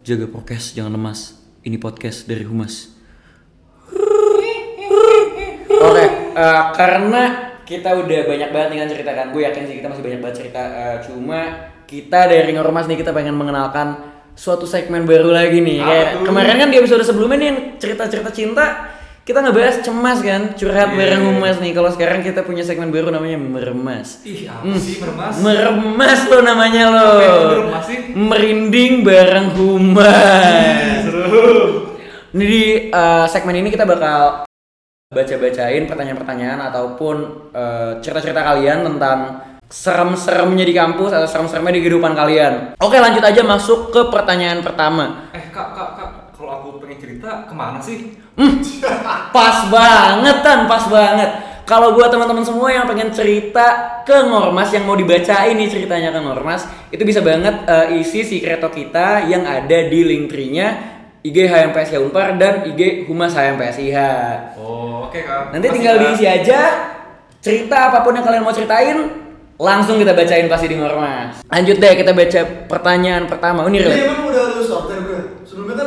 Jaga prokes, jangan lemas. Ini podcast dari Humas. Oke, eh, karena kita udah banyak banget nih kan cerita kan. Gue yakin sih kita masih banyak banget cerita. Eh, cuma kita dari Ngormas nih kita pengen mengenalkan suatu segmen baru lagi nih. Kayak kemarin kan di episode sebelumnya nih yang cerita-cerita cinta kita ngebahas cemas kan, curhat bareng Humas nih. Kalau sekarang kita punya segmen baru namanya meremas. Ih, apa sih mermas? Meremas lo namanya lo. Meremas sih? Merinding bareng Humas. Seru. Ini di eh, segmen ini kita bakal baca-bacain pertanyaan-pertanyaan ataupun eh, cerita-cerita kalian tentang serem-seremnya di kampus atau serem-seremnya di kehidupan kalian. Oke, lanjut aja masuk ke pertanyaan pertama. Eh, Kak, Kak, Kak, kalau aku pengen cerita ke mana sih? Pas banget kan, pas banget. Kalau buat teman-teman semua yang pengen cerita ke Ngormas yang mau dibacain nih ceritanya ke Ngormas, itu bisa banget eh, isi si kreto kita yang ada di link tree-nya IG HMPSIH Unpar dan IG Humas HMPSIH. Oh, oke Kak. Nanti Makasih, tinggal diisi aja cerita apa pun yang kalian mau ceritain langsung kita bacain pasti di Ngormas. Lanjut deh kita baca pertanyaan pertama. Oh, Ini Ini relate. emang udah lu sortir bro? Sebelumnya kan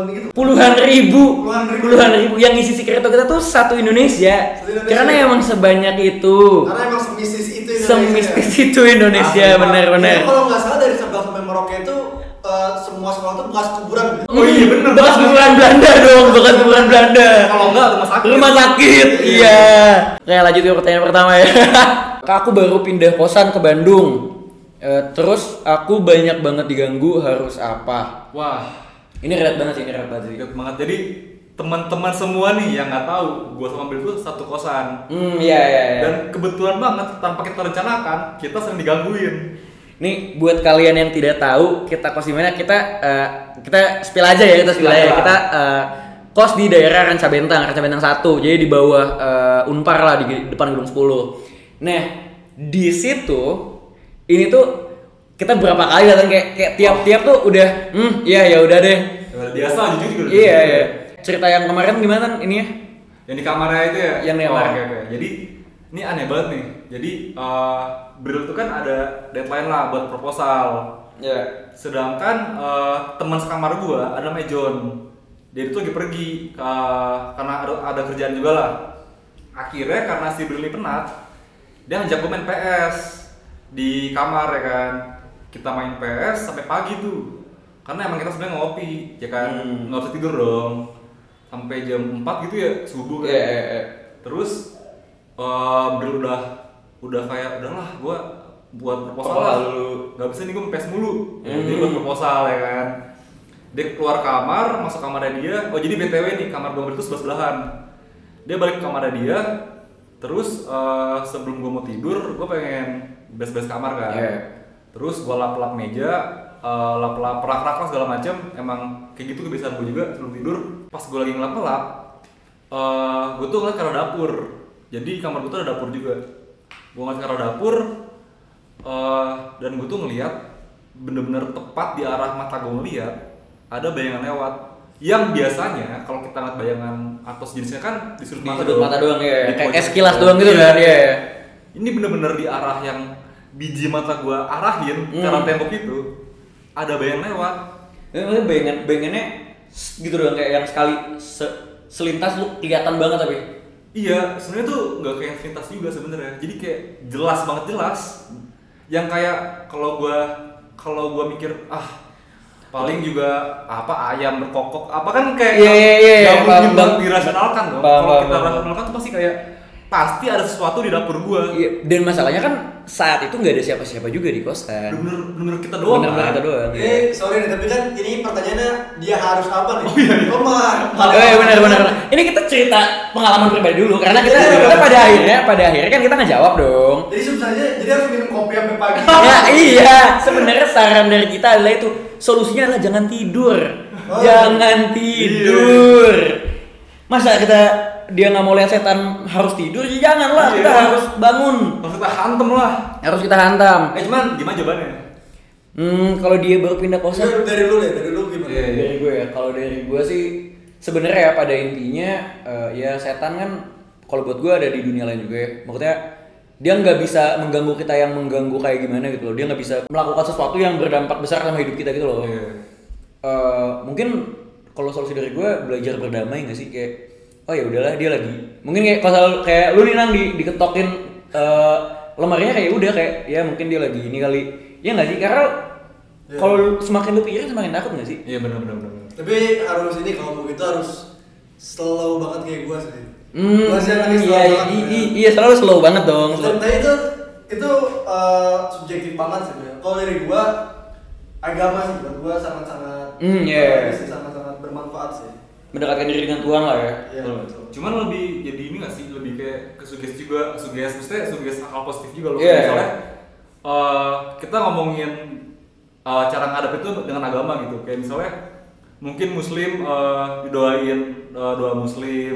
ribuan gitu puluhan ribu, Puluhan ribu. puluhan ribu yang isi sekreto kita tuh satu Indonesia. Satu Indonesia. Karena emang sebanyak itu. Karena emang semistis itu Indonesia Semistis itu Indonesia, Ah, bener-bener. Jadi Kalau nggak salah dari Sabang sampai Merauke itu eh, semua sekolah tuh bekas kuburan gitu. Oh iya, bener. Bekas kuburan Belanda dong, bekas kuburan Belanda. Kalau enggak rumah sakit. Rumah sakit, iya. Oke lanjut ke pertanyaan pertama ya. Kak, aku baru pindah kosan ke Bandung. Eh, terus aku banyak banget diganggu harus apa? Wah, Ini relate banget sih, ini relate banget sih. banget. Jadi teman-teman semua nih yang nggak tahu, gua sama Bel itu satu kosan. Hmm, iya iya iya. Dan kebetulan banget tanpa kita rencanakan, kita sering digangguin. Nih buat kalian yang tidak tahu kita kos di mana kita eh, kita spill aja ya kita spill aja kita eh, kos di daerah Ranca Bentang Ranca Bentang 1 jadi di bawah eh, Unpar lah di depan gedung 10 nah di situ ini tuh kita berapa kali datang kayak kayak tiap-tiap tuh udah hmm iya ya udah deh Biasa jujur juga. iya iya cerita yang kemarin gimana ini ya Yang di kamarnya itu ya? Yang di Oh, kamar. Oke, oke. Jadi ini aneh banget nih. Jadi eh Bril tuh kan ada deadline lah buat proposal. ya Sedangkan eh, teman sekamar gua ada namanya John. Dia itu lagi pergi ke karena ada, ada kerjaan juga lah. Akhirnya karena si Bril ini penat, dia ngajak gua main PS di kamar ya kan. Kita main PS sampai pagi tuh. Karena emang kita sebenarnya ngopi, ya kan. Hmm. nggak bisa tidur dong. Sampai jam 4 gitu ya subuh kan. Iya, iya, iya. Terus eh Bril udah udah kayak udahlah gua buat proposal lah nggak bisa nih gue mepes mulu Hmm. dia buat proposal ya kan dia keluar kamar masuk kamarnya dia oh jadi btw nih kamar gue itu sebelah sebelahan dia balik ke kamarnya dia terus eh, sebelum gue mau tidur gue pengen beres-beres kamar kan Iya. terus gue lap-lap meja eh, lap-lap rak-rak segala macam emang kayak gitu kebiasaan gue juga sebelum tidur pas gue lagi ngelap-ngelap eh gue tuh ngeliat ke arah dapur jadi di kamar gue tuh ada dapur juga gue ngeliat ke arah dapur eh dan gue tuh ngeliat bener-bener tepat di arah mata gue ngeliat ada bayangan lewat yang biasanya kalau kita ngeliat bayangan atau sejenisnya kan di sudut Di mata sudut mata doang, iya. Di Kayak- sekilas gitu. doang gitu kan, iya. ini bener-bener di arah yang biji mata gue arahin ke Hmm. arah tembok itu ada bayangan lewat Ini maksudnya bayangan bayangannya gitu doang kayak yang sekali se- selintas lu kelihatan banget tapi. Iya, sebenarnya tuh nggak kayak pintas juga sebenarnya. Jadi kayak jelas banget jelas. Yang kayak kalau gua kalau gua mikir ah paling juga apa ayam berkokok apa kan kayak Iya, iya, iya, nggak paham, mungkin dirasionalkan dong. Kalau kita rasionalkan tuh pasti kayak pasti ada sesuatu di dapur gua. Iya, dan masalahnya kan saat itu nggak ada siapa-siapa juga di kosan. Bener bener kita doang. Bener-bener kan? kita doang. iya. Eh sorry nih tapi kan ini pertanyaannya dia harus apa nih? Oh, iya, iya. Oh, ma- Oh, iya, benar benar. benar. Ini kita cerita pengalaman pribadi dulu karena kita Iya, kita iya. pada akhirnya pada akhirnya kan kita ngejawab dong. Jadi susahnya jadi harus minum kopi sampai pagi. ya iya, sebenarnya saran dari kita adalah itu solusinya adalah jangan tidur. Oh. Jangan tidur. Masa kita dia nggak mau lihat setan harus tidur ya janganlah Iya. kita harus bangun Harus kita hantem lah. harus kita hantam Eh cuman gimana jawabannya? hmm kalau dia baru pindah kosan Dari, dari lu deh, dari lu gimana? Iya, iya. dari gue ya kalau dari gue sih sebenarnya ya pada intinya eh, ya setan kan kalau buat gue ada di dunia lain juga ya maksudnya dia nggak bisa mengganggu kita yang mengganggu kayak gimana gitu loh dia nggak bisa melakukan sesuatu yang berdampak besar sama hidup kita gitu loh Iya. eh, mungkin kalau solusi dari gue belajar berdamai gak sih kayak oh ya udahlah dia lagi mungkin kayak kalau kayak lu nih nang di, diketokin eh, lemarinya kayak udah kayak ya mungkin dia lagi ini kali ya nggak sih karena Iya. kalau semakin lu pikirin semakin takut gak sih Iya benar benar benar. Tapi harus ini kalau mau gitu harus slow banget kayak gua sih. Hmm, Gua sih anaknya slow iya, banget. i- i- iya selalu slow banget dong. Tapi itu itu eh, subjektif banget sih. Bel. Kalau dari gua agama sih buat gua sangat-sangat Hmm, iya. bagus sih, sangat-sangat bermanfaat sih. Mendekatkan diri dengan Tuhan lah ya. Iya Betul. betul. Cuman lebih jadi ini gak sih lebih kayak ke suges juga, suges maksudnya suges hal positif juga loh. Iya. Misalnya eh, kita ngomongin eh, cara ngadep itu dengan agama gitu. Kayak misalnya mungkin muslim eh, didoain eh, doa muslim,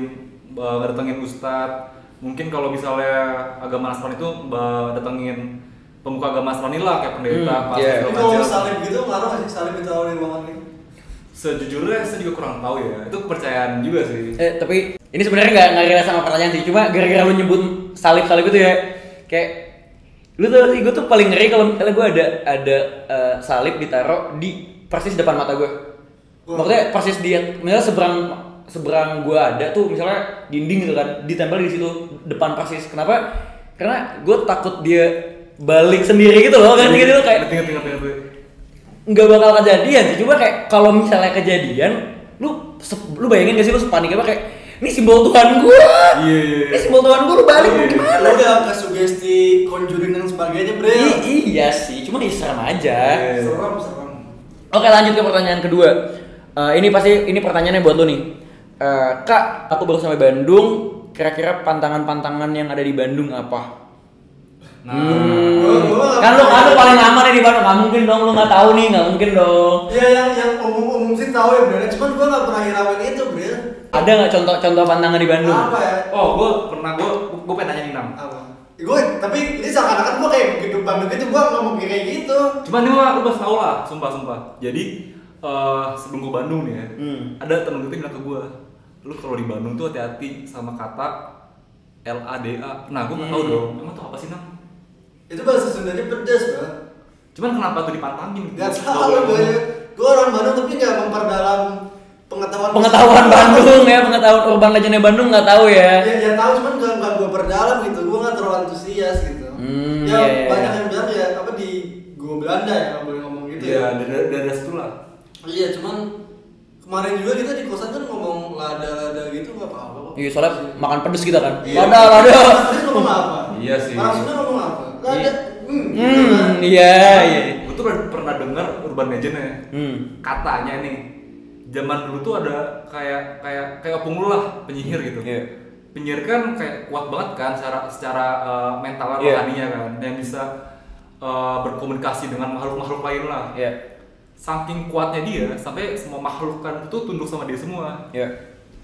eh, ngedatengin ustadz. Mungkin kalau misalnya agama Nasrani itu eh, datengin pemuka agama Nasrani lah kayak pendeta, Hmm, pastor, iya. segala Itu salib gitu ngaruh nggak sih salib di ruangan gitu? Sejujurnya saya juga kurang tahu ya. Itu kepercayaan juga sih. Eh tapi ini sebenarnya nggak nggak relate sama pertanyaan sih. Cuma gara-gara lu nyebut salib-salib itu ya, kayak lu tuh gue tuh paling ngeri kalau misalnya gue ada ada eh, salib ditaruh di persis depan mata gue. Maksudnya persis dia, misalnya seberang seberang gue ada tuh misalnya dinding gitu kan, ditempel di situ depan persis. Kenapa? Karena gue takut dia balik sendiri gitu loh kan gitu loh kayak Ngerti, ngerti, ngerti, ngerti. Nggak bakal kejadian sih cuma kayak kalau misalnya kejadian lu lu bayangin gak sih lu sepanik apa kayak ini simbol Tuhan gua Iya, iya, iya. ini simbol Tuhan gua lu balik mau iya. gimana Lu udah ke sugesti conjuring dan sebagainya, Bre. I- iya sih cuma ya serem aja Iya. Serem, serem. oke lanjut ke pertanyaan kedua Eh, ini pasti ini pertanyaannya buat lu nih Eh, kak aku baru sampai Bandung kira-kira pantangan-pantangan yang ada di Bandung apa Nah, Gua- gua nggak kan lu kan lu paling lama nih di Bandung nggak mungkin dong lu nggak tahu nih nggak mungkin dong Iya yang yang umum-umum sih tahu ya Bre. Cuman gua nggak pernah hirauin itu Bre. ada nggak contoh-contoh pantangan di Bandung Apa ya? Oh, gue pernah gue gue pengen nanya nih Nam. Apa? Gue tapi ini seakan-akan gua kayak begitu Bandung gitu gua nggak mau kayak gitu. Cuman ini mah lu pasti tau lah, sumpah sumpah. Jadi eh, sebelum gue Bandung nih ya, Hmm. ada temen gue bilang ke gue, lu kalau di Bandung tuh hati-hati sama kata L A D A. Nah, gue nggak tahu Hmm. dong. Emang tuh apa sih Nam? Itu bahasa Sundanya pedes banget. Cuman kenapa tuh dipantangin? Gak boleh gue. Gue orang Bandung tapi nggak memperdalam pengetahuan. pengetahuan Bandung ya pengetahuan urban legendnya Bandung nggak tahu ya Ya, ya tahu cuman gak, gak gue perdalam gitu. Gue nggak terlalu antusias gitu. Hmm, ya iya, iya, banyak iya. yang bilang ya apa di gua Belanda ya boleh ngomong gitu Iya, ya. dari dari situ lah. Iya cuman kemarin juga kita di kosan kan ngomong lada-lada gitu nggak apa-apa kok. iya soalnya makan pedes kita kan Iya. lada lada ngomong apa? Iya sih. Orang Sunda ngomong apa? Lada. Hmm. hmm iya iya Gue tuh pernah- dengar urban legend ya. hmm Katanya nih, zaman dulu tuh ada kayak kayak kayak opung lu lah penyihir gitu. Iya. Penyihir kan kayak kuat banget kan secara secara uh, mental Iya. rohaninya kan, yang bisa uh, berkomunikasi dengan makhluk-makhluk lain lah. iya Saking kuatnya dia sampai semua makhluk kan itu tunduk sama dia semua. iya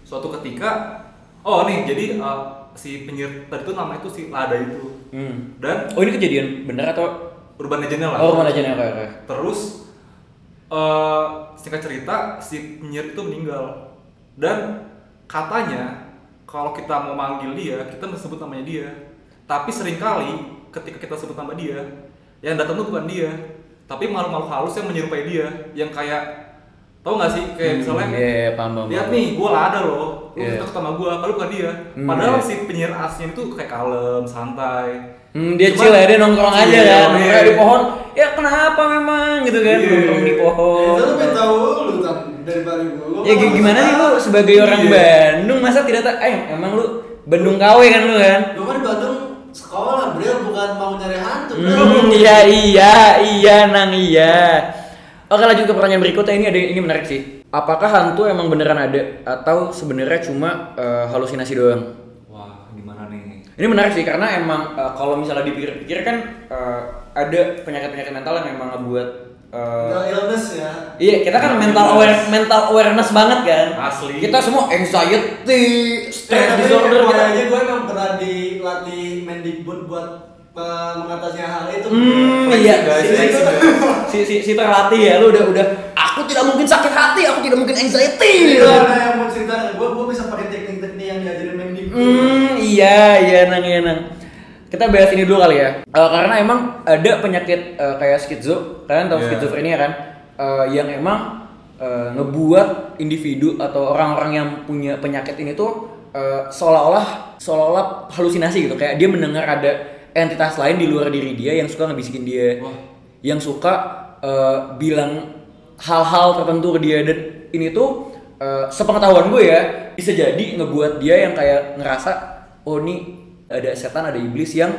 Suatu ketika, oh nih jadi uh, si penyihir tadi tuh namanya itu si Lada itu. Hmm. Dan oh ini kejadian bener atau urban legendnya lah. oh nih oke oke. Terus eh singkat cerita si penyihir itu meninggal. Dan katanya kalau kita mau manggil dia kita mesti sebut namanya dia. Tapi sering kali ketika kita sebut nama dia yang datang tuh bukan dia, tapi makhluk-makhluk halus yang menyerupai dia. Yang kayak tau gak sih kayak misalnya Hmm, iya iya, paham paham lihat paham. nih gue ada loh lu Iya. yeah. sama gue kalau bukan dia Hmm, padahal iya. si penyihir aslinya itu kayak kalem santai Hmm, dia Cuman- chill ya, dia nongkrong aja Iya, kan, iya. nongkrong di pohon. Ya kenapa memang gitu kan, Iya. nongkrong di pohon. Itu lebih tahu lu daripada gue. Gua Ya gi- gimana sih lu sebagai orang Iya. Bandung masa tidak tahu? Eh emang lu Bandung KW kan lu kan? Gue kan di Bandung sekolah, bro, bukan mau nyari hantu. Hmm, iya iya iya nang iya. Oke lanjut ke pertanyaan berikutnya ini ada ini menarik sih. Apakah hantu emang beneran ada atau sebenarnya cuma eh, halusinasi doang? wah gimana nih Ini menarik sih karena emang eh, kalau misalnya dipikir-pikir kan eh, ada penyakit-penyakit mental yang emang ngebuat eh, Mental illness ya. Iya, kita kan mental aware mental awareness banget kan. Asli. Kita semua anxiety, Eh, stress tapi disorder kan. makanya gue emang pernah dilatih Mendikbud buat eh, mengatasi hal itu. Hmm, iya. guys, guys. Si, si, si terlatih ya, lu udah udah aku tidak mungkin sakit hati, aku tidak mungkin anxiety. Itu ada yang mau cerita gue, gue bisa pakai teknik-teknik yang diajarin Mendikbud. Hmm, iya, iya nang, iya nang. Kita bahas ini dulu kali ya. Eh, karena emang ada penyakit eh, kayak skizo, kalian tahu Iya. skizofrenia kan? Eh, yang emang eh, ngebuat individu atau orang-orang yang punya penyakit ini tuh eh, seolah-olah seolah-olah halusinasi gitu kayak dia mendengar ada entitas lain di luar diri dia yang suka ngebisikin dia Wah. Yang suka eh, bilang hal-hal tertentu ke dia. Dan ini tuh eh, sepengetahuan gue ya bisa jadi ngebuat dia yang kayak ngerasa oh ini ada setan ada iblis yang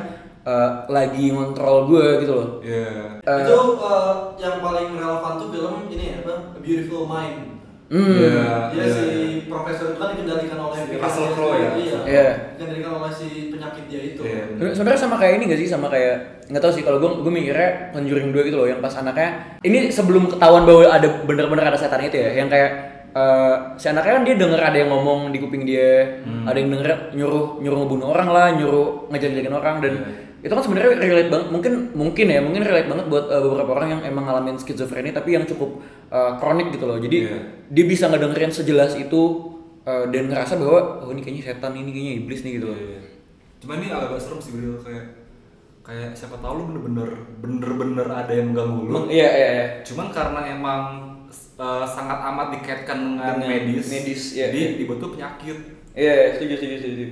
eh, lagi ngontrol gue gitu loh. Iya. Eh, itu eh, yang paling relevan tuh film ini ya apa? A Beautiful Mind hmm, Iya. dia si profesor itu kan dikendalikan oleh Si Russell Crowe ya? iya Iya. dikendalikan oleh si penyakit dia itu Iya. Sebenarnya- Sebenarnya sama kayak ini gak sih sama kayak nggak tahu sih kalau gue gue mikirnya Conjuring 2 gitu loh yang pas anaknya ini sebelum ketahuan bahwa ada bener-bener ada setan itu ya yang kayak eh, si anaknya kan dia denger ada yang ngomong di kuping dia ada yang denger nyuruh nyuruh ngebunuh orang lah nyuruh ngejelek-jelekin orang dan itu kan sebenarnya relate banget mungkin mungkin ya mungkin relate banget buat eh, beberapa orang yang emang ngalamin skizofrenia tapi yang cukup eh, kronik gitu loh jadi Iya. dia bisa ngedengerin sejelas itu eh, dan ngerasa bahwa oh ini kayaknya setan ini kayaknya iblis nih gitu loh Iya. Cuma ini agak serem sih Bril kayak kayak siapa tahu lu bener-bener bener-bener ada yang mengganggu lu. Iya iya iya Cuman karena emang eh, sangat amat dikaitkan dengan, Dengan medis, medis, iya, jadi dibuat tuh penyakit. Iya, setuju, setuju, setuju.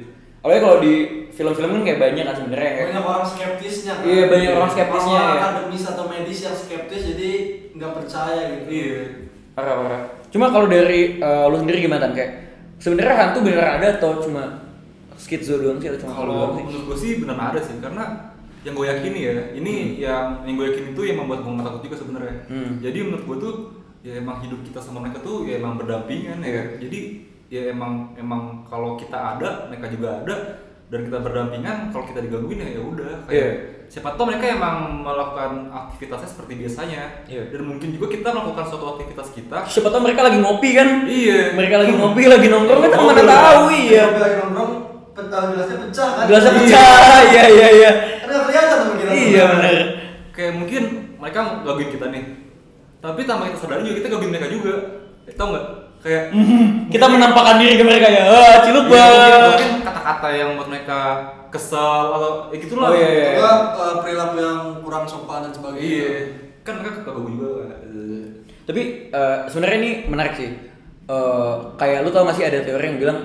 Apalagi kalau di film-film kan kayak banyak kan sebenarnya kayak banyak orang skeptisnya kan Iya, banyak orang skeptisnya, Orang ya. akademis atau medis yang skeptis jadi nggak percaya gitu Iya. parah parah. Cuma kalau dari eh, lu sendiri gimana Tan? kayak sebenarnya hantu beneran ada atau cuma skizo doang sih atau cuma Kalau doang sih? menurut gue sih benar ada sih karena yang gue yakini ya, ini yang yang gue yakini itu yang membuat gue nggak takut juga sebenarnya. Hmm. Jadi menurut gue tuh ya emang hidup kita sama mereka tuh ya emang berdampingan ya. Iya. Jadi ya emang emang kalau kita ada, mereka juga ada dan kita berdampingan. Kalau kita digangguin ya ya udah. Kayak Iya. siapa tahu mereka emang melakukan aktivitasnya seperti biasanya. Iya. Dan mungkin juga kita melakukan suatu aktivitas kita. Siapa tahu mereka lagi ngopi kan? Iya. Mereka lagi ngopi, lagi nongkrong kita Ngobrol. mana tahu iya. Kalau lagi nongkrong gelasnya pecah kan Gelasnya pecah, iya iya iya. kan nggak kelihatan sama kita Iya benar. kayak mungkin mereka gangguin kita nih tapi tanpa kita sadari juga kita gangguin mereka juga tau nggak kayak Kita menampakkan diri ke mereka ya. Ah, ciluk Iya, mungkin, kata-kata yang buat mereka kesel atau ya gitulah Oh, iya, iya. Juga eh, perilaku yang kurang sopan dan sebagainya Iya. kan mereka kagak juga Eh, Tapi eh, sebenarnya ini menarik sih. Eh, kayak lu tau gak sih ada teori yang bilang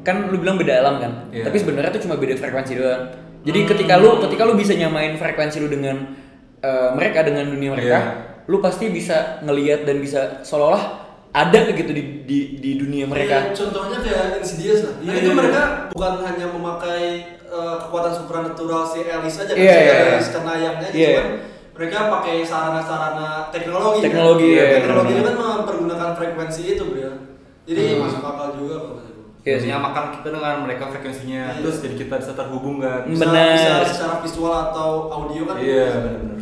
kan lu bilang beda alam kan, Iya. tapi sebenarnya itu cuma beda frekuensi doang. Jadi ketika lu ketika lu bisa nyamain frekuensi lu dengan eh, mereka dengan dunia mereka, Iya. lu pasti bisa ngelihat dan bisa seolah-olah ada gitu di, di, di dunia mereka. Iya, contohnya kayak Insidious lah. Nah, Iya, itu iya. mereka bukan hanya memakai eh, kekuatan supranatural si Alice aja kan, Iya, si iya, iya. Alice kenayangnya aja, Iya. cuman mereka pakai sarana-sarana teknologi. kan. Teknologi, iya, teknologi itu kan mempergunakan frekuensi itu, bro. Jadi Hmm. masuk akal juga kalau. Iya sih. menyamakan kita dengan mereka frekuensinya Iya. terus jadi kita bisa terhubung kan Bisa, Benar. bisa secara visual atau audio kan. iya benar-benar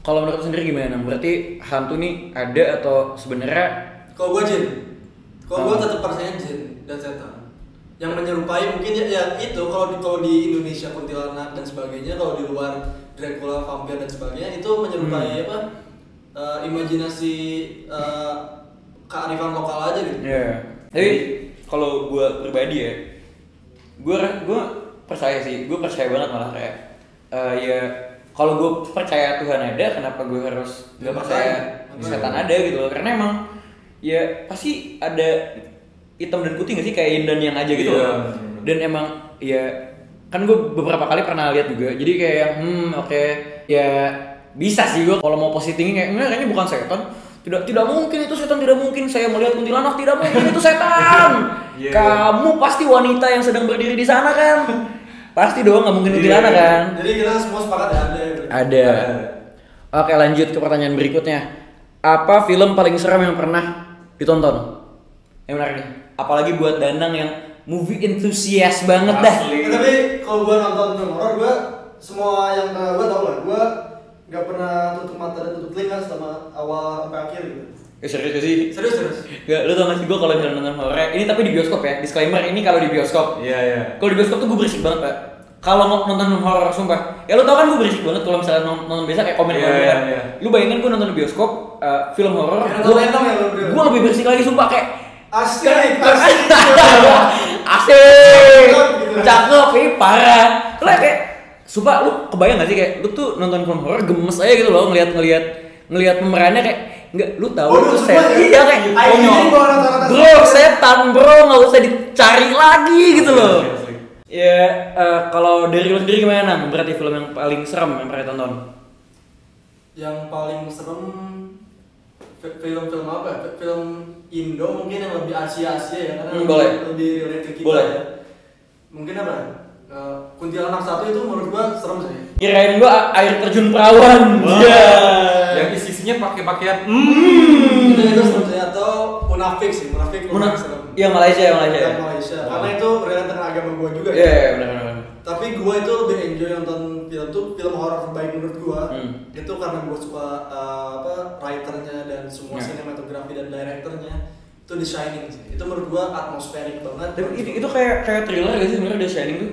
Kalau menurut sendiri gimana? Berarti hantu nih ada atau sebenarnya Kalau gue jin, kalau gue Oh. tetap percaya jin dan setan. Yang menyerupai mungkin ya, ya itu kalau di kalau di Indonesia kuntilanak dan sebagainya, kalau di luar Dracula, vampir dan sebagainya itu menyerupai Hmm. apa? eh, imajinasi eh, kearifan lokal aja gitu. Iya. Tapi kalau gue pribadi ya, gue gue percaya sih, gue percaya banget malah kayak eh, ya kalau gue percaya Tuhan ada, kenapa gue harus gak percaya setan ada gitu loh? Karena emang ya pasti ada hitam dan putih gak sih kayak yin dan yang aja gitu loh. bener-bener. Dan emang ya kan gue beberapa kali pernah lihat juga. Jadi kayak yang, hmm oke ya bisa sih gue kalau mau positingin kayak enggak kayaknya bukan setan. Tidak tidak mungkin itu setan tidak mungkin saya melihat kuntilanak tidak mungkin itu setan. Iya. Kamu pasti wanita yang sedang berdiri di sana kan? pasti dong nggak mungkin Iya. kuntilanak kan? Jadi kita semua sepakat ya ada. Ada. Oke lanjut ke pertanyaan berikutnya. Apa film paling seram yang pernah ditonton? Yang menarik nih. Apalagi buat Danang yang movie enthusiast banget dah. Asli. Ya, tapi kalau gue nonton film horor, gue semua yang pernah gue tau lah, gue nggak pernah tutup mata dan tutup telinga selama awal sampai akhir gitu. Eh, serius gak sih? Serius serius. Gak, lu tau gak sih gue kalau misalnya nonton horor Ini tapi di bioskop ya, disclaimer ini kalau di bioskop iya iya Kalau di bioskop tuh gue berisik banget pak Kalau mau nonton film horor sumpah Ya lu tau kan gue berisik banget kalau misalnya nonton, nonton biasa kayak komen Iya, komen iya, iya. Lu bayangin gue nonton di bioskop eh, film horor Gue Venom ya gue lebih berisik lagi sumpah kayak Asik, asik. Asik Cakep gitu. Cakep, ini parah Lu kayak Sumpah lu kebayang gak sih kayak Lu tuh nonton film horor gemes aja gitu loh Ngeliat-ngeliat Ngeliat pemerannya kayak nggak lu tahu Oh, itu lu setan. ya? Iya kayak Ayo, konyol. bro setan bro nggak usah dicari lagi gitu loh. Ya eh, kalau dari lu sendiri gimana? Nang? Berarti film yang paling serem yang pernah tonton? yang paling serem film-film apa ya? Fi- film Indo mungkin yang lebih Asia-Asia ya karena Hmm, lebih, boleh. lebih relate ke kita Boleh. ya mungkin apa ya? Eh, Kuntilanak satu itu menurut gua serem sih Kirain gua air terjun perawan. Wah. Iya. Yang isi-isinya pakai pakaian hmm. itu itu serem sih atau Munafik sih Munafik Muna, lumayan serem yang Malaysia, yang Malaysia. yang Malaysia Wow. karena itu relate dengan agama gua juga Iya, iya, benar benar. Tapi gua itu lebih enjoy nonton film tuh film horor terbaik menurut gua Hmm. itu karena gua suka uh, apa writernya dan semua Ya. sinematografi dan directornya itu The Shining sih itu menurut gua atmosferik banget Tapi itu, itu kayak kayak thriller gak sih sebenarnya The Shining tuh?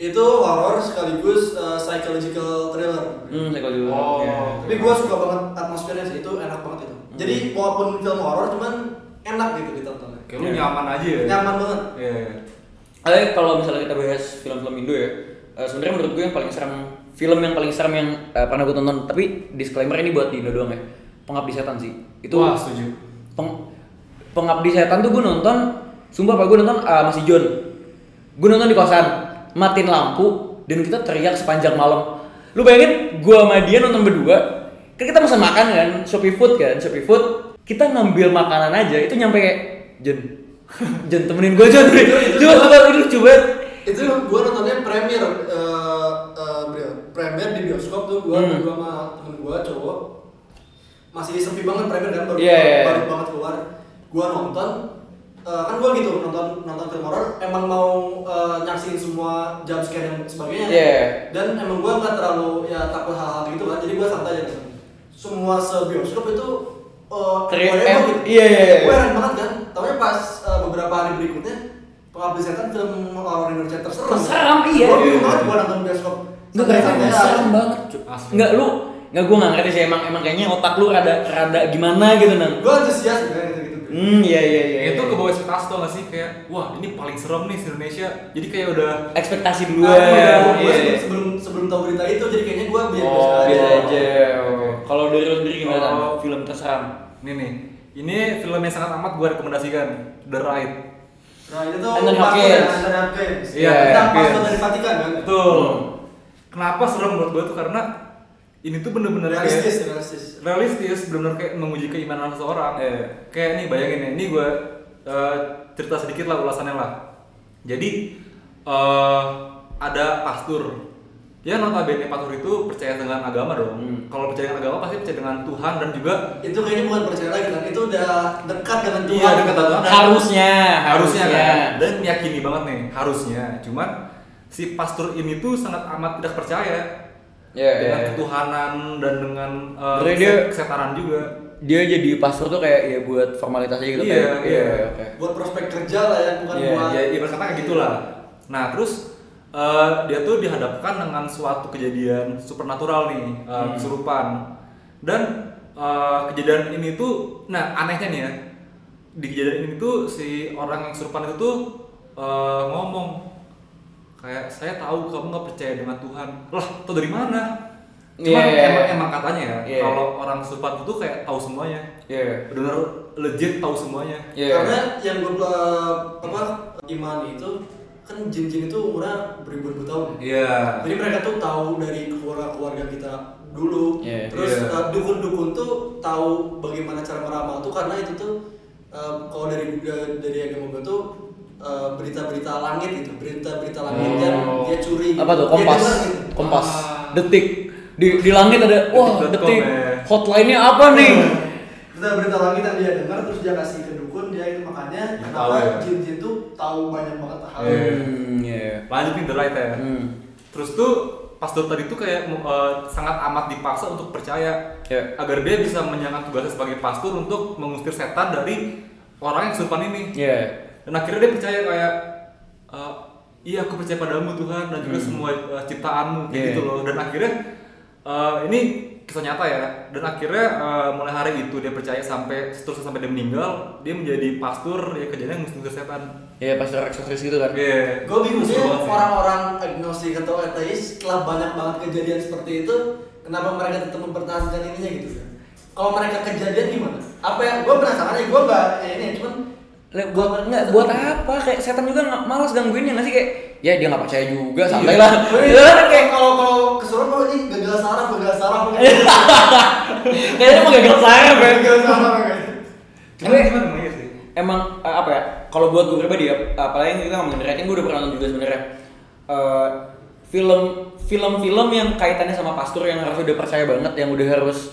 itu horor sekaligus uh, psychological thriller Hmm, juga. Oh. Iya. tapi gua suka banget atmosfernya sih itu enak banget itu Hmm. jadi walaupun film horor cuman enak gitu ditonton Kayak lu nyaman aja ya. nyaman banget Iya. Eh, kalau misalnya kita bahas film-film Indo ya, eh, sebenarnya menurut gue yang paling serem film yang paling serem yang eh, pernah gue tonton, tapi disclaimer ini buat di Indo doang ya. Pengabdi Setan sih. Itu Wah, setuju. Peng, Pengabdi Setan tuh gue nonton, sumpah pak gue nonton ah, masih John. Gue nonton di kosan, matiin lampu dan kita teriak sepanjang malam. Lu bayangin gue sama dia nonton berdua, kan kita pesan makan kan, Shopee Food kan, Shopee Food. Kita ngambil makanan aja, itu nyampe kayak John, John temenin gue John. Coba coba ini banget. itu gua nontonnya premier eh eh, bro, premier di bioskop tuh gua Hmm. sama temen gua cowok masih sepi banget premier kan baru Iya, iya, iya. baru banget keluar gua nonton eh, kan gua gitu nonton nonton film horor emang mau eh, nyaksin semua jump scare dan sebagainya Iya. dan emang gua nggak terlalu ya takut hal-hal gitu kan jadi gua santai aja semua sebioskop itu eh Teriak, heboh em- gitu. iya, iya, iya. Gua heran banget kan tapi pas eh, beberapa hari berikutnya pengabdi setan film horor Indonesia terserem Terserem, iya. gua bingung banget gua nonton bioskop Enggak kayak Santai-santai serem banget. Asli. Enggak lu, enggak gue nggak ngerti sih emang emang kayaknya otak lu rada rada gimana gitu nang. gua antusias kan gitu gitu Hmm, iya iya iya. itu iya. ke bawah ekspektasi tau gak sih kayak wah ini paling serem nih di Indonesia jadi kayak udah ekspektasi Nah, duluan. gua- gua Iya, iya. sebelum sebelum tahu berita itu jadi kayaknya gua biasa Oh, biasa aja aja. Oh. Kalau dari lu sendiri gimana? Oh. Film terseram. ini nih ini film yang sangat amat gue rekomendasikan The Ride. Nah itu tuh Anthony Hopkins. Anthony Hopkins. Iya, tentang Hopkins. pastor dari Vatikan kan? Betul. Hmm. kenapa serem menurut gue tuh? Karena ini tuh bener-bener realistis kayak realistis realistis. bener-bener kayak menguji keimanan seseorang. Iya. kayak nih bayangin ya ini gue eh, cerita sedikit lah ulasannya lah. Jadi eh, ada pastor ya notabene pastor itu percaya dengan agama dong Hmm. kalau percaya dengan agama pasti percaya dengan Tuhan dan juga itu kayaknya bukan percaya lagi kan itu udah dekat dengan Tuhan Iya, dekat dengan Tuhan. Harusnya, harusnya kan dan meyakini banget nih harusnya cuman si pastor ini tuh sangat amat tidak percaya Iya, dengan iya. ketuhanan dan dengan Berarti dia- kesetanan juga Dia jadi pastor tuh kayak ya buat formalitas aja gitu Iya, kayak. iya. oke. buat prospek kerja lah ya bukan Iya, buat ya ibarat kata kayak gitulah nah terus eh, dia tuh dihadapkan dengan suatu kejadian supernatural nih eh, Hmm. kesurupan dan eh, kejadian ini tuh nah anehnya nih ya di kejadian ini tuh si orang yang kesurupan itu tuh eh, ngomong kayak saya tahu kamu nggak percaya dengan Tuhan lah tau dari mana Cuman Iya. emang, emang katanya ya Iya. kalau orang kesurupan itu tuh kayak tahu semuanya Iya. benar legit tahu semuanya Iya. karena yang gue apa iman itu kan jin-jin itu umurnya beribu-ribu tahun iya jadi mereka tuh tahu dari keluarga-keluarga kita dulu Iya. terus Iya. uh, dukun-dukun tuh tahu bagaimana cara meramal tuh karena itu tuh uh, kalau dari dari agama gue tuh uh, berita-berita langit itu berita-berita langit Oh. yang dia curi apa tuh Dia kompas dengar gitu. kompas Ah. detik di di langit ada wah detik ya. hotline-nya apa nih berita-berita langit yang dia dengar terus dia kasih ke dukun dia itu makanya Dia kenapa ya. jin-jin tuh tahu banyak banget Iya. Hmm iya. Lanjut nih the right ya. Hmm. Terus tuh pastor tadi tuh kayak eh, sangat amat dipaksa untuk percaya. Iya. agar dia bisa menjalankan tugasnya sebagai pastor untuk mengusir setan dari orang yang kesurupan ini. Iya. Dan akhirnya dia percaya kayak eh, iya aku percaya padamu Tuhan dan juga Hmm. semua eh, ciptaanmu kayak Iya. gitu loh. Dan akhirnya eh, ini kisah nyata ya. Dan akhirnya eh, mulai hari itu dia percaya sampai seterusnya sampai dia meninggal dia menjadi pastor ya kerjanya ngusir setan. Iya pastor eksorsis gitu kan? Iya. Gue bingung sih orang-orang agnostik atau ateis setelah banyak banget kejadian seperti itu, kenapa mereka tetap mempertahankan ininya gitu kan? kalau mereka kejadian gimana? Apa yang gue penasaran ya gue nggak eh, ini cuman buat nggak buat apa? Kayak setan juga nggak malas gangguinnya nggak sih? Kayak ya dia nggak percaya juga santai Iya. lah. Wih, Iya. kan, kayak kalau kalau kesurupan kalau ini gagal saraf gagal saraf. Kayaknya mau gagal saraf ya. Gagal saraf Tapi- cuman emang iya sih. emang eh, apa ya kalau buat gue pribadi ya apalagi kita ngomongin rating gue udah pernah nonton juga sebenarnya. Eh, film film-film yang kaitannya sama pastur yang harus udah percaya banget yang udah harus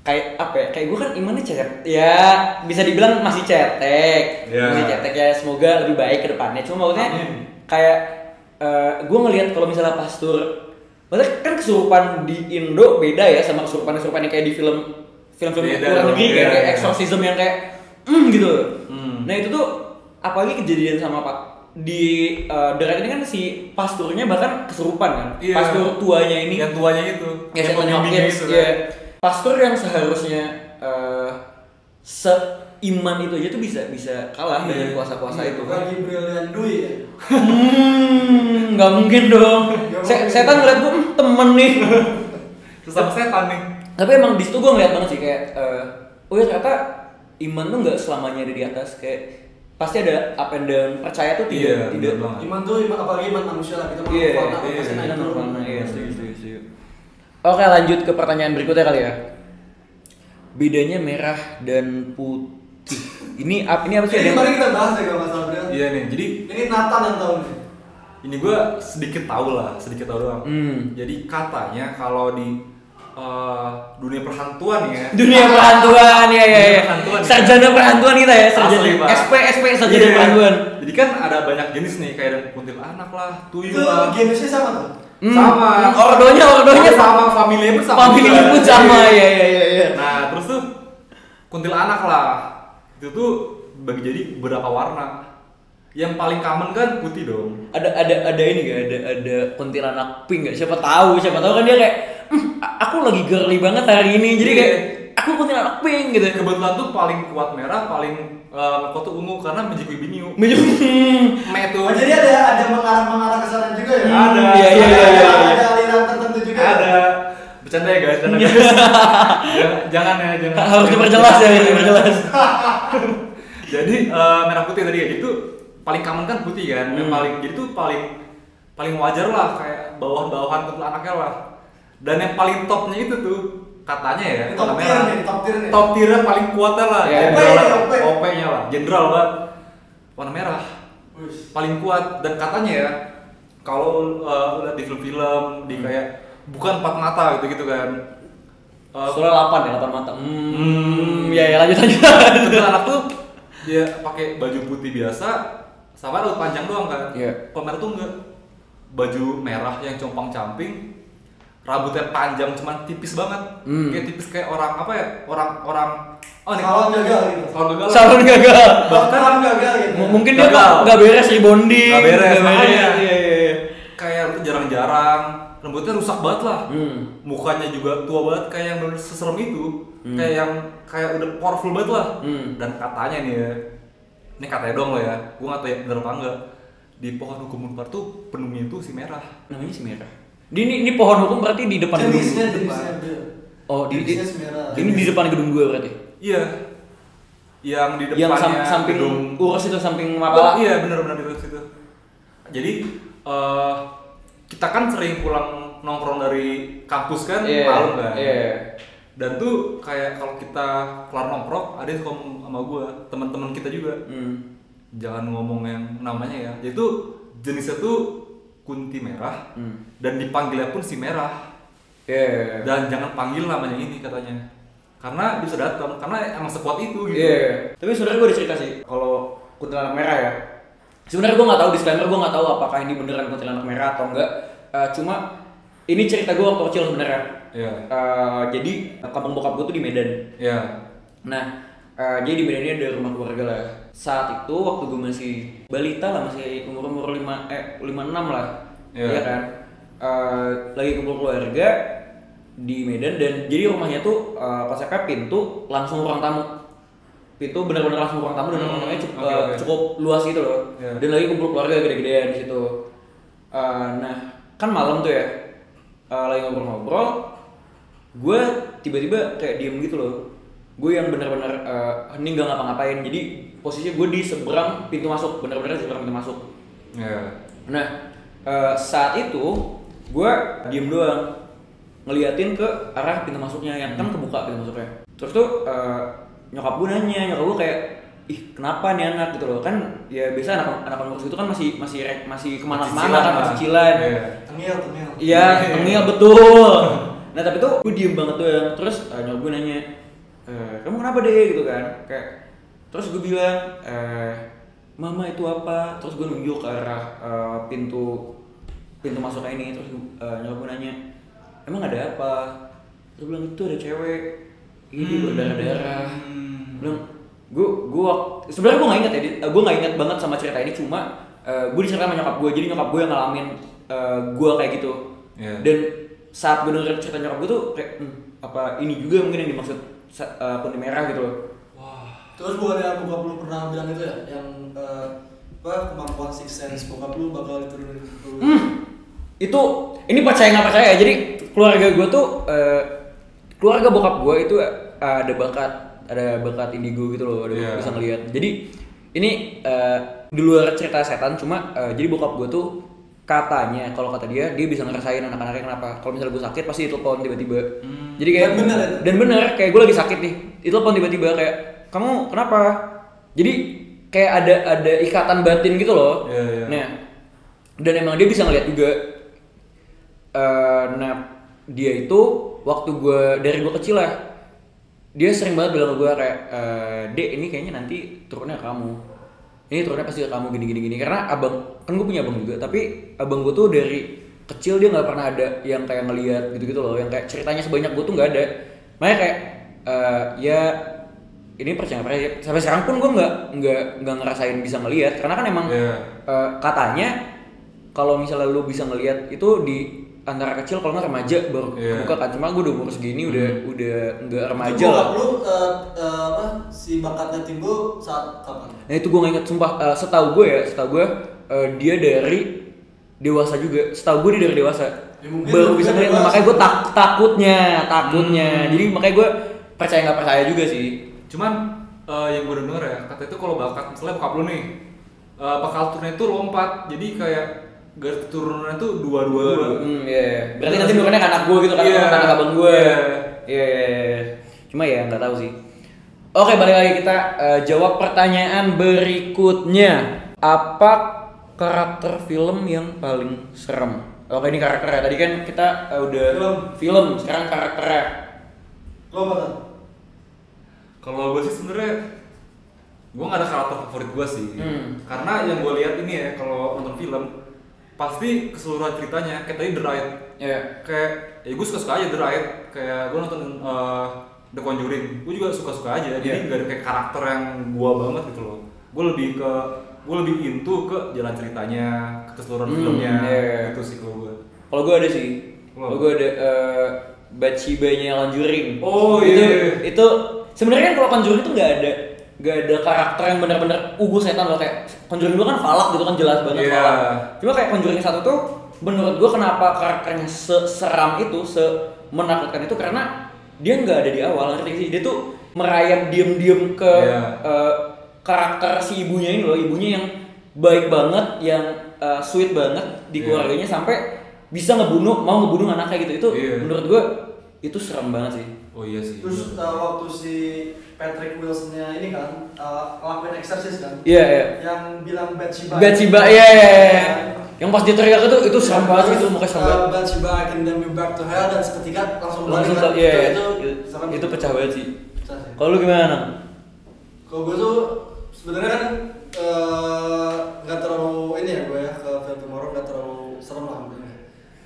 kayak apa ya kayak gue kan imannya cet ya bisa dibilang masih cetek. Ya. masih cetek ya semoga lebih baik ke depannya. Cuma maksudnya Amin. Kayak gue ngelihat kalau misalnya pastur maksudnya kan kesurupan di Indo beda ya sama kesurupan-kesurupan yang kayak di film film-film luar negeri kayak, iya, kayak iya. exorcism yang kayak mm, gitu Hmm. nah itu tuh apalagi kejadian sama pak di uh, Deret ini kan si pasturnya bahkan kesurupan kan Iya. pastur tuanya ini Yang tuanya itu. ya yang Hopkins itu ya kan. pastor yang seharusnya uh, seiman itu aja tuh bisa bisa kalah Iya. dengan kuasa-kuasa itu kan lagi brilian Dwi ya hmm nggak mungkin dong Se- mungkin. setan ngeliat gue "Hmm, temen nih Sesama setan nih. tapi emang di situ gue ngeliat banget sih kayak uh, oh ya ternyata iman tuh nggak selamanya ada di atas kayak pasti ada up and down percaya tuh tidak Iya, tidak banget. iman tuh iman apalagi iman manusia lah kita Iya, mau iya, pasti naik iya, turun iya, iya, setuju, setuju, setuju. Oke lanjut ke pertanyaan berikutnya kali ya. Bedanya merah dan putih. Ini ap- ini apa sih? ini mari kita bahas ya kalau nggak salah Brian. Iya nih. Jadi ini Nathan yang tahu nih ini gue sedikit tahu lah, sedikit tahu doang. Hmm. Jadi katanya kalau di eh, dunia perhantuan ya. Dunia perhantuan ya ya Dunia ya. perhantuan, ya. Sarjana perhantuan kita ya, sarjana Asli. SP SP sarjana Iya. perhantuan. Jadi kan ada banyak jenis nih kayak ada kuntilanak lah, tuyul itu lah. jenisnya sama tuh Hmm, Sama. hmm, Ordonya ordonya sama familinya pun sama. Family pun sama ya ya ya ya. Nah, terus tuh kuntilanak lah. Itu tuh bagi jadi beberapa warna. Yang paling common kan putih dong. Ada ada ada ini gak? Ada ada kuntilanak pink gak? Siapa tahu, siapa tahu kan dia kayak "Hmm, aku lagi girly banget hari ini. Jadi Iya. kayak aku kuntilanak pink gitu. Kebetulan tuh paling kuat merah, paling uh, kuat tuh ungu karena Mejikui Binyu. Me tuh. Oh, jadi ada ada mengarah mengarah ke sana juga ya Ada. Iya, iya, iya, ada, iya. ada aliran tertentu juga ya? Bercanda ya guys, bercanda guys. jangan, jangan ya, jangan. harus diperjelas ya, diperjelas. Jadi eh, merah putih tadi ya itu paling common kan putih kan. Yang Hmm. paling jadi tuh paling paling wajar lah kayak bawahan-bawahan kuntilanaknya lah. Dan yang paling topnya itu tuh katanya ya Ini top tier merah. nih, top tier nih. Top tiernya paling kuatnya lah. Ya, Jenderal OP. OP-nya lah, jenderal banget. Warna merah Wih. paling kuat dan katanya ya kalau uh, lihat di film-film di Hmm. kayak bukan empat mata gitu gitu kan uh, Soalnya 8 ya, 8 mata. Hmm, Hmm. ya ya lanjut lanjut. kuntilanak tuh dia pakai baju putih biasa sama rambut panjang doang kan Iya. kalau merah tuh enggak baju merah yang compang camping rambutnya panjang cuman tipis banget Hmm. kayak tipis kayak orang apa ya orang orang oh nih Salon gagal gitu. salon gagal Salon gagal. Bahkan salon gagal gitu. Mungkin dia Gagal. nggak beres rebonding. Nggak beres, nggak makanya. Iya iya iya. kayak jarang-jarang rambutnya rusak banget lah Hmm. mukanya juga tua banget kayak yang bener seserem itu Hmm. kayak yang kayak udah powerful banget lah Hmm. dan katanya nih ya ini katanya dong lo ya gue nggak tahu ya bener apa enggak di pohon hukum unpar tuh penuhnya itu si merah Namanya si merah. Di ini, ini pohon hukum berarti di depan gedung. Jenisnya. Oh, di, di, ini di depan gedung dua berarti. iya yang di Yang sam- depannya samping gedung urus itu samping Oh, mapala. iya bener-bener di situ jadi eh, kita kan sering pulang nongkrong dari kampus kan Iya, malam kan Iya. dan tuh kayak kalau kita kelar nongkrong ada yang ngomong sama gue teman-teman kita juga Hmm. jangan ngomong yang namanya ya jadi tuh jenisnya tuh kunti merah Hmm. dan dipanggilnya pun si merah Iya. dan jangan panggil namanya ini katanya karena bisa datang karena emang sekuat itu gitu Iya. Tapi sebenarnya gue ada cerita sih kalau kuntilanak merah ya. Sebenarnya gue nggak tahu disclaimer gue nggak tahu apakah ini beneran kuntilanak merah atau enggak. Eh, cuma ini cerita gue waktu kecil sebenarnya. Iya. Eh, jadi kampung bokap gue tuh di Medan. Iya. Nah, eh, jadi di Medan ini ada rumah keluarga lah. Saat itu waktu gue masih balita lah, masih umur umur lima eh lima enam lah, Iya. Iya kan. Eh, lagi kumpul keluarga di Medan dan jadi rumahnya tuh eh, konsepnya pintu langsung ruang tamu. Pintu benar-benar langsung ruang tamu dan Hmm, ruang cukup, oke, eh, oke. cukup luas gitu loh. Iya. Dan lagi kumpul keluarga gede-gedean di situ. Eh, nah, kan malam tuh ya. eh, lagi ngobrol-ngobrol gue tiba-tiba kayak diem gitu loh gue yang bener-bener eh, hening gak ngapa-ngapain jadi posisinya gue di seberang pintu masuk bener-bener di seberang pintu masuk Iya. Nah, eh, saat itu gue diem doang ngeliatin ke arah pintu masuknya yang kan kebuka pintu masuknya. Terus tuh eh, nyokap gue nanya, nyokap gue kayak ih kenapa nih anak gitu loh kan ya biasa anak anak umur itu kan masih masih rek- masih ke mana-mana kan masih cicilan. Iya. Tengil, tengil. Iya, tengil betul. Nah tapi tuh gue diem banget doang. Terus uh, nyokap gue nanya, e, kamu kenapa deh gitu kan? Kayak terus gue bilang, eh, mama itu apa? Terus gue nunjuk ke arah eh, pintu pintu masuknya ini. Terus uh, nyokap gue nanya, emang ada apa? Terus gue bilang itu ada cewek. Ini berdarah-darah. Hmm. Bilang, gue gue sebenarnya gue nggak inget ya, di- gue nggak inget banget sama cerita ini. Cuma uh, gue diceritain sama nyokap gue. Jadi nyokap gue yang ngalamin uh, gue kayak gitu. Iya. Dan saat gue denger cerita nyokap gue tuh kayak hmm, apa ini juga mungkin yang dimaksud uh, putih merah gitu loh. Terus bukan yang bokap lu pernah bilang itu ya, yang eh, apa kemampuan six sense bokap lu bakal diturunin. Hmm, itu ini percaya nggak percaya jadi keluarga gue tuh uh, keluarga bokap gue itu uh, ada bakat ada bakat indigo gitu loh, ada Iya. bisa ngelihat. Jadi ini uh, di luar cerita setan cuma uh, jadi bokap gue tuh katanya kalau kata dia dia bisa ngerasain anak-anaknya kenapa kalau misalnya gue sakit pasti ditelepon tiba-tiba jadi kayak Dan bener ya? dan bener kayak gue lagi sakit nih ditelepon tiba-tiba kayak kamu kenapa jadi kayak ada ada ikatan batin gitu loh Iya, iya. nah dan emang dia bisa ngeliat juga Eh, nah dia itu waktu gue dari gue kecil lah dia sering banget bilang ke gue kayak eh, dek ini kayaknya nanti turunnya kamu. Ini turunnya pasti ke kamu gini gini. Gini karena abang kan gue punya abang juga tapi abang gue tuh dari kecil dia nggak pernah ada yang kayak ngeliat gitu gitu loh yang kayak ceritanya sebanyak gue tuh nggak ada. Makanya kayak eh, ya ini percaya percaya sampai sekarang pun gue nggak nggak nggak ngerasain bisa ngeliat. Karena kan emang Iya. eh, katanya kalau misalnya lu bisa ngelihat itu di antara kecil kalau nggak remaja baru Iya. kebuka kan. Cuma gue udah umur segini udah udah nggak remaja lah. lu eh, eh, apa si bakatnya timbul saat kapan? nah itu gue nggak inget sumpah Eh, setahu gue ya setahu gue eh, dia dari dewasa juga. Setahu gue dia dari dewasa. Ya, baru bisa ngeliat makanya gue tak takutnya takutnya. Hmm. jadi makanya gue percaya nggak percaya juga sih. Cuman eh, yang gue denger ya, kata itu kalau bakat, misalnya bokap lu nih, eh, bakal turunnya itu lompat, jadi kayak garis keturunannya tuh dua-dua. Hmm, iya. iya. Berarti nanti nurunnya ke anak gue gitu kan, Iya. yeah. anak abang gue. Iya. Iya, iya, iya. Cuma ya nggak tahu sih. Oke, balik lagi kita eh, jawab pertanyaan berikutnya. Apa karakter film yang paling serem? Oke, ini karakternya. Tadi kan kita eh, udah Film. film, sekarang karakternya. Lo apa? Kalau gue sih sebenarnya gue gak ada karakter favorit gue sih, Hmm. karena yang gue lihat ini ya kalau nonton film pasti keseluruhan ceritanya kayak tadi The Ride, Iya. kayak ya gue suka suka aja The Ride, kayak gue nonton eh, The Conjuring, gue juga suka suka aja, jadi Iya. nggak ada kayak karakter yang gue banget gitu loh, gue lebih ke gue lebih into ke jalan ceritanya, ke keseluruhan Hmm, filmnya, iya. itu sih kalau gue. Kalau gue ada sih. Kalau gue ada uh, Bathsheba-nya Conjuring. Oh, itu, iya. Itu sebenarnya kan kalau Conjuring itu nggak ada nggak ada karakter yang benar-benar uh gue setan loh kayak Conjuring 2 kan falak gitu kan jelas banget Iya. falak. Cuma kayak Conjuring satu tuh menurut gue kenapa karakternya seseram itu, se menakutkan itu karena dia nggak ada di awal ngerti sih? Dia tuh merayap diem-diem ke Iya. eh, karakter si ibunya ini loh, ibunya yang baik banget, yang eh, sweet banget di Iya. keluarganya sampai bisa ngebunuh, mau ngebunuh anaknya gitu. Itu Iya. menurut gua itu serem banget sih. Oh iya sih. Terus eh, waktu si Patrick Wilson-nya ini kan eh, ngelakuin eksersis kan? Iya, iya. Yang bilang Bathsheba. Bathsheba, iya, iya, iya. Yang pas dia teriak itu itu serem banget itu mukanya serem eh, banget. Bathsheba I can damn you back to hell dan seketika langsung kembali Langsung kan? iya, iya. itu, Itu, serem. itu pecah banget sih. Kalau lu gimana? Kalau gue tuh sebenarnya kan eh, nggak terlalu ini ya gue ya ke film horror nggak terlalu serem lah.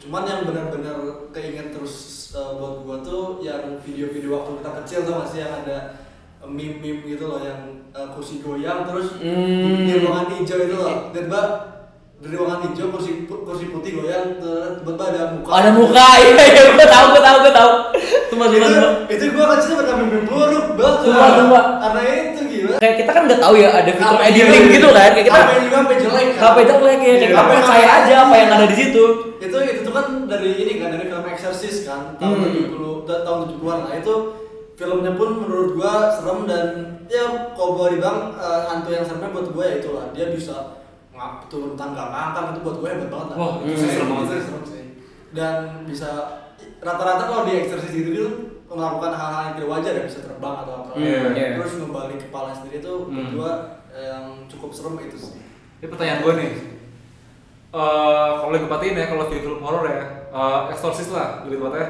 Cuman yang benar-benar keinget terus eh, buat gue tuh yang video-video waktu kita kecil tuh masih yang ada meme-meme gitu loh yang eh, kursi goyang terus Hmm. di ruangan hijau itu loh. Tiba-tiba dari ruangan hijau kursi kursi putih goyang terus tiba-tiba ada muka. Ada muka, iya, iya, gua tahu, gua tahu, gua tahu. Itu, sumpah. itu gue kecil pernah mimpi buruk banget. Karena itu gila. Kayak kita kan nggak tahu ya ada fitur Apa editing gitu kan. Kayak kita apa yang juga sampai jelek kan? HP jelek ya, kayak Iya, kita apa percaya aja apa yang ada di situ. Itu itu tuh kan dari ini kan dari film Exorcist kan tahun Hmm. 70 ta- tahun 70-an lah itu filmnya pun menurut gua serem dan ya kalau gua dibilang eh, hantu yang seremnya buat gua ya itulah dia bisa ngap turun tangga ngangkang itu buat gua hebat banget lah. Wah, itu serem banget serem sih. Dan bisa rata-rata kalau di Exorcist itu dia melakukan hal-hal yang tidak wajar ya bisa terbang atau apa. Hmm, iya. Terus membalik kepala sendiri itu Hmm. gua eh, yang cukup serem itu sih. Ini pertanyaan gue nih. Eh kalau gue perhatiin ya kalau film horor ya, eh, Exorcist lah lebih tepatnya.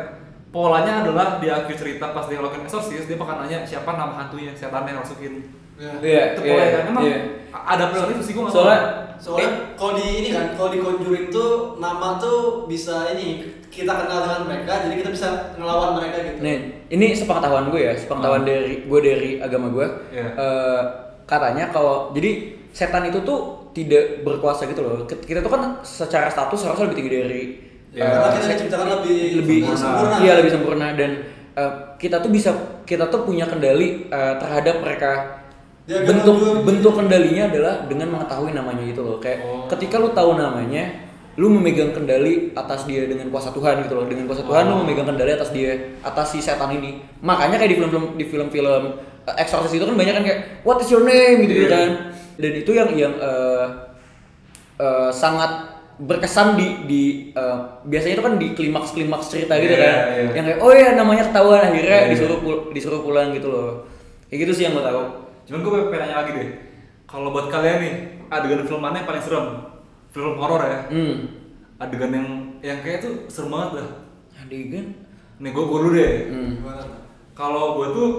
Polanya adalah di akhir cerita pas dia ngelakuin Exorcist dia bakal nanya siapa nama hantunya, setan yang masukin. Ya. Iya, Itu iya, polanya kan emang iya. ada peluang itu sih gue nggak Soalnya. Soalnya kalau di ini kan, kalau di Conjuring tuh nama tuh bisa ini kita kenal dengan mereka, jadi kita bisa ngelawan mereka gitu. Nih, ini sepengetahuan gue ya, sepengetahuan dari gue dari agama gue. Iya. Eh, katanya kalau jadi setan itu tuh tidak berkuasa gitu loh. Kita tuh kan secara status harusnya lebih tinggi dari eh, Karena kita diciptakan lebih lebih sempurna. sempurna. Iya, lebih sempurna dan eh, kita tuh bisa kita tuh punya kendali eh, terhadap mereka. Agak bentuk bentuk kendalinya adalah dengan mengetahui namanya gitu loh. Kayak Oh. ketika lu tahu namanya, lu memegang kendali atas dia dengan kuasa Tuhan gitu loh. Dengan kuasa Tuhan lu Oh. memegang kendali atas dia, atas si setan ini. Makanya kayak di film-film di film-film uh, Exorcist itu kan banyak kan kayak what is your name gitu, Iya. kan. Dan itu yang yang uh, uh, sangat berkesan di di uh, biasanya itu kan di klimaks klimaks cerita gitu Iya, kan iya. yang kayak oh ya namanya ketahuan akhirnya Iya. disuruh pul- disuruh pulang gitu loh kayak gitu sih yang gue tahu Cuman gue pengen nanya lagi deh. Kalau buat kalian nih, adegan film mana yang paling serem? Film horor ya. hmm Adegan yang yang kayak tuh serem banget dah. adegan Nih gue dulu deh. hmm. Kalau gue tuh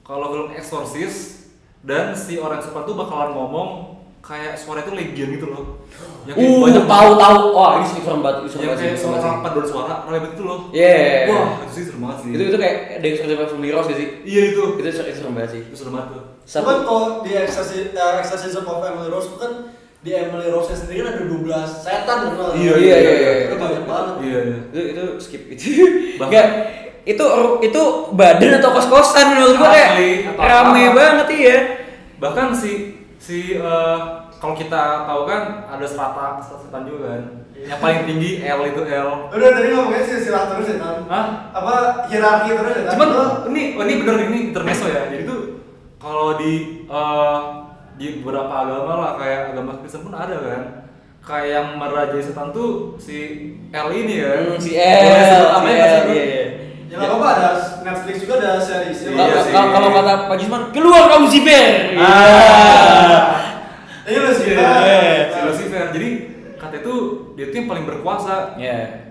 kalau film Exorcist dan si orang suka tuh bakalan ngomong kayak suara itu legion gitu loh. Yang Uh, banyak tahu tahu. Wah, ini sih serem banget, serem Yang kayak serem suara banget paduan suara, banget itu loh. Yeah. Wah, itu sih serem banget sih. Itu itu kayak ada yang serem Family Rose gak sih? Iya itu. Itu ser- itu serem banget sih. Itu serem banget tuh. Satu. Cuman kalau di Exorcism, uh, Exorcism of Emily Rose kan di Emily Rose sendiri kan ada 12 setan kan? Iya, iya, iya, iya. Itu banyak banget. Iya, iya. Itu itu skip itu. Bahkan- Enggak. Itu itu badan atau kos-kosan menurut gua kayak rame apa. banget iya. Bahkan si si eh, kalau kita tahu kan ada strata setan juga kan. Yang paling tinggi L itu L. Udah tadi ngomongnya silsilah terus ya kan? Hah? Apa hierarki terus ya kan? Cuman ini oh, ini bener ini intermezzo ya. Jadi tuh kalau di eh, di beberapa agama lah kayak agama Kristen pun ada kan. Kayak yang merajai setan tuh si L ini kan. Hmm, si L, si L, sih? iya, iya. Ya nggak apa-apa ada Netflix juga ada series. Iya Kalau- sih. kalau- Kalau kata Pak Jusman, keluar kamu ziber. Ah. Ini lu sih. Iya, Pak. si Lucifer. Jadi kata itu dia tuh yang paling berkuasa. Ya.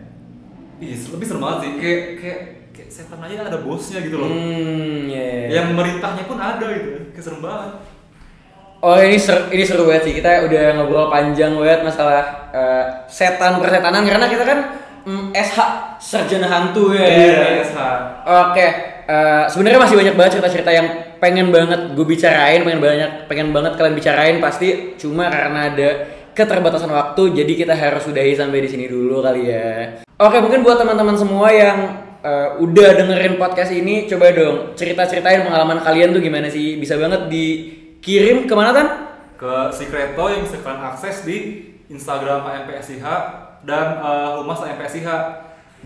Ih, lebih serem banget sih. Kayak kayak kayak setan aja ada bosnya gitu loh. Hmm, ya. Yang memerintahnya pun ada gitu. Kayak serem banget. Oh ini seru, ini seru banget sih kita udah ngobrol panjang banget masalah eh, setan persetanan karena kita kan mm, SH sarjana hantu ya. Iya, SH. Oke, eh, sebenarnya masih banyak banget cerita-cerita yang pengen banget gue bicarain, pengen banyak, pengen banget kalian bicarain pasti. Cuma karena ada keterbatasan waktu, jadi kita harus sudahi sampai di sini dulu kali ya. Oke, mungkin buat teman-teman semua yang eh, udah dengerin podcast ini, coba dong cerita-ceritain pengalaman kalian tuh gimana sih? Bisa banget dikirim ke mana kan? Ke Secreto yang bisa kalian akses di Instagram HMPSIH dan eh, Humas HMPSIH.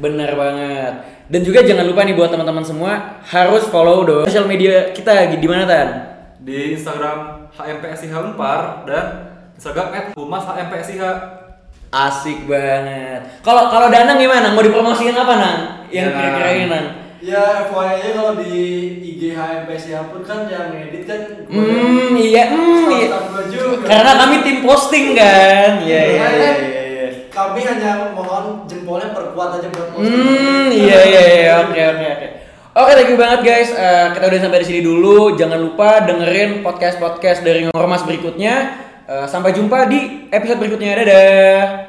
Bener banget. Dan juga jangan lupa nih buat teman-teman semua harus follow dong sosial media kita di mana tan? Di Instagram HMPSIH Unpar dan Instagram @humas HMPSIH. Asik banget. Kalau kalau Danang gimana? Mau dipromosikan apa nang? Yang Ya. kira-kira ini nang? Ya FYI aja kalau di IG HMPSIH pun kan yang edit kan Hmm, iya, hmm, iya. Juga. Karena kami tim posting kan. Iya, iya, Makanya iya, iya, iya. Kami hanya mohon jempolnya perkuat aja buat posting. Hmm, iya, iya, iya. Oke, oke, oke. Oke, thank you banget guys. Eh, kita udah sampai di sini dulu. Jangan lupa dengerin podcast-podcast dari Ormas berikutnya. Eh, sampai jumpa di episode berikutnya. Dadah.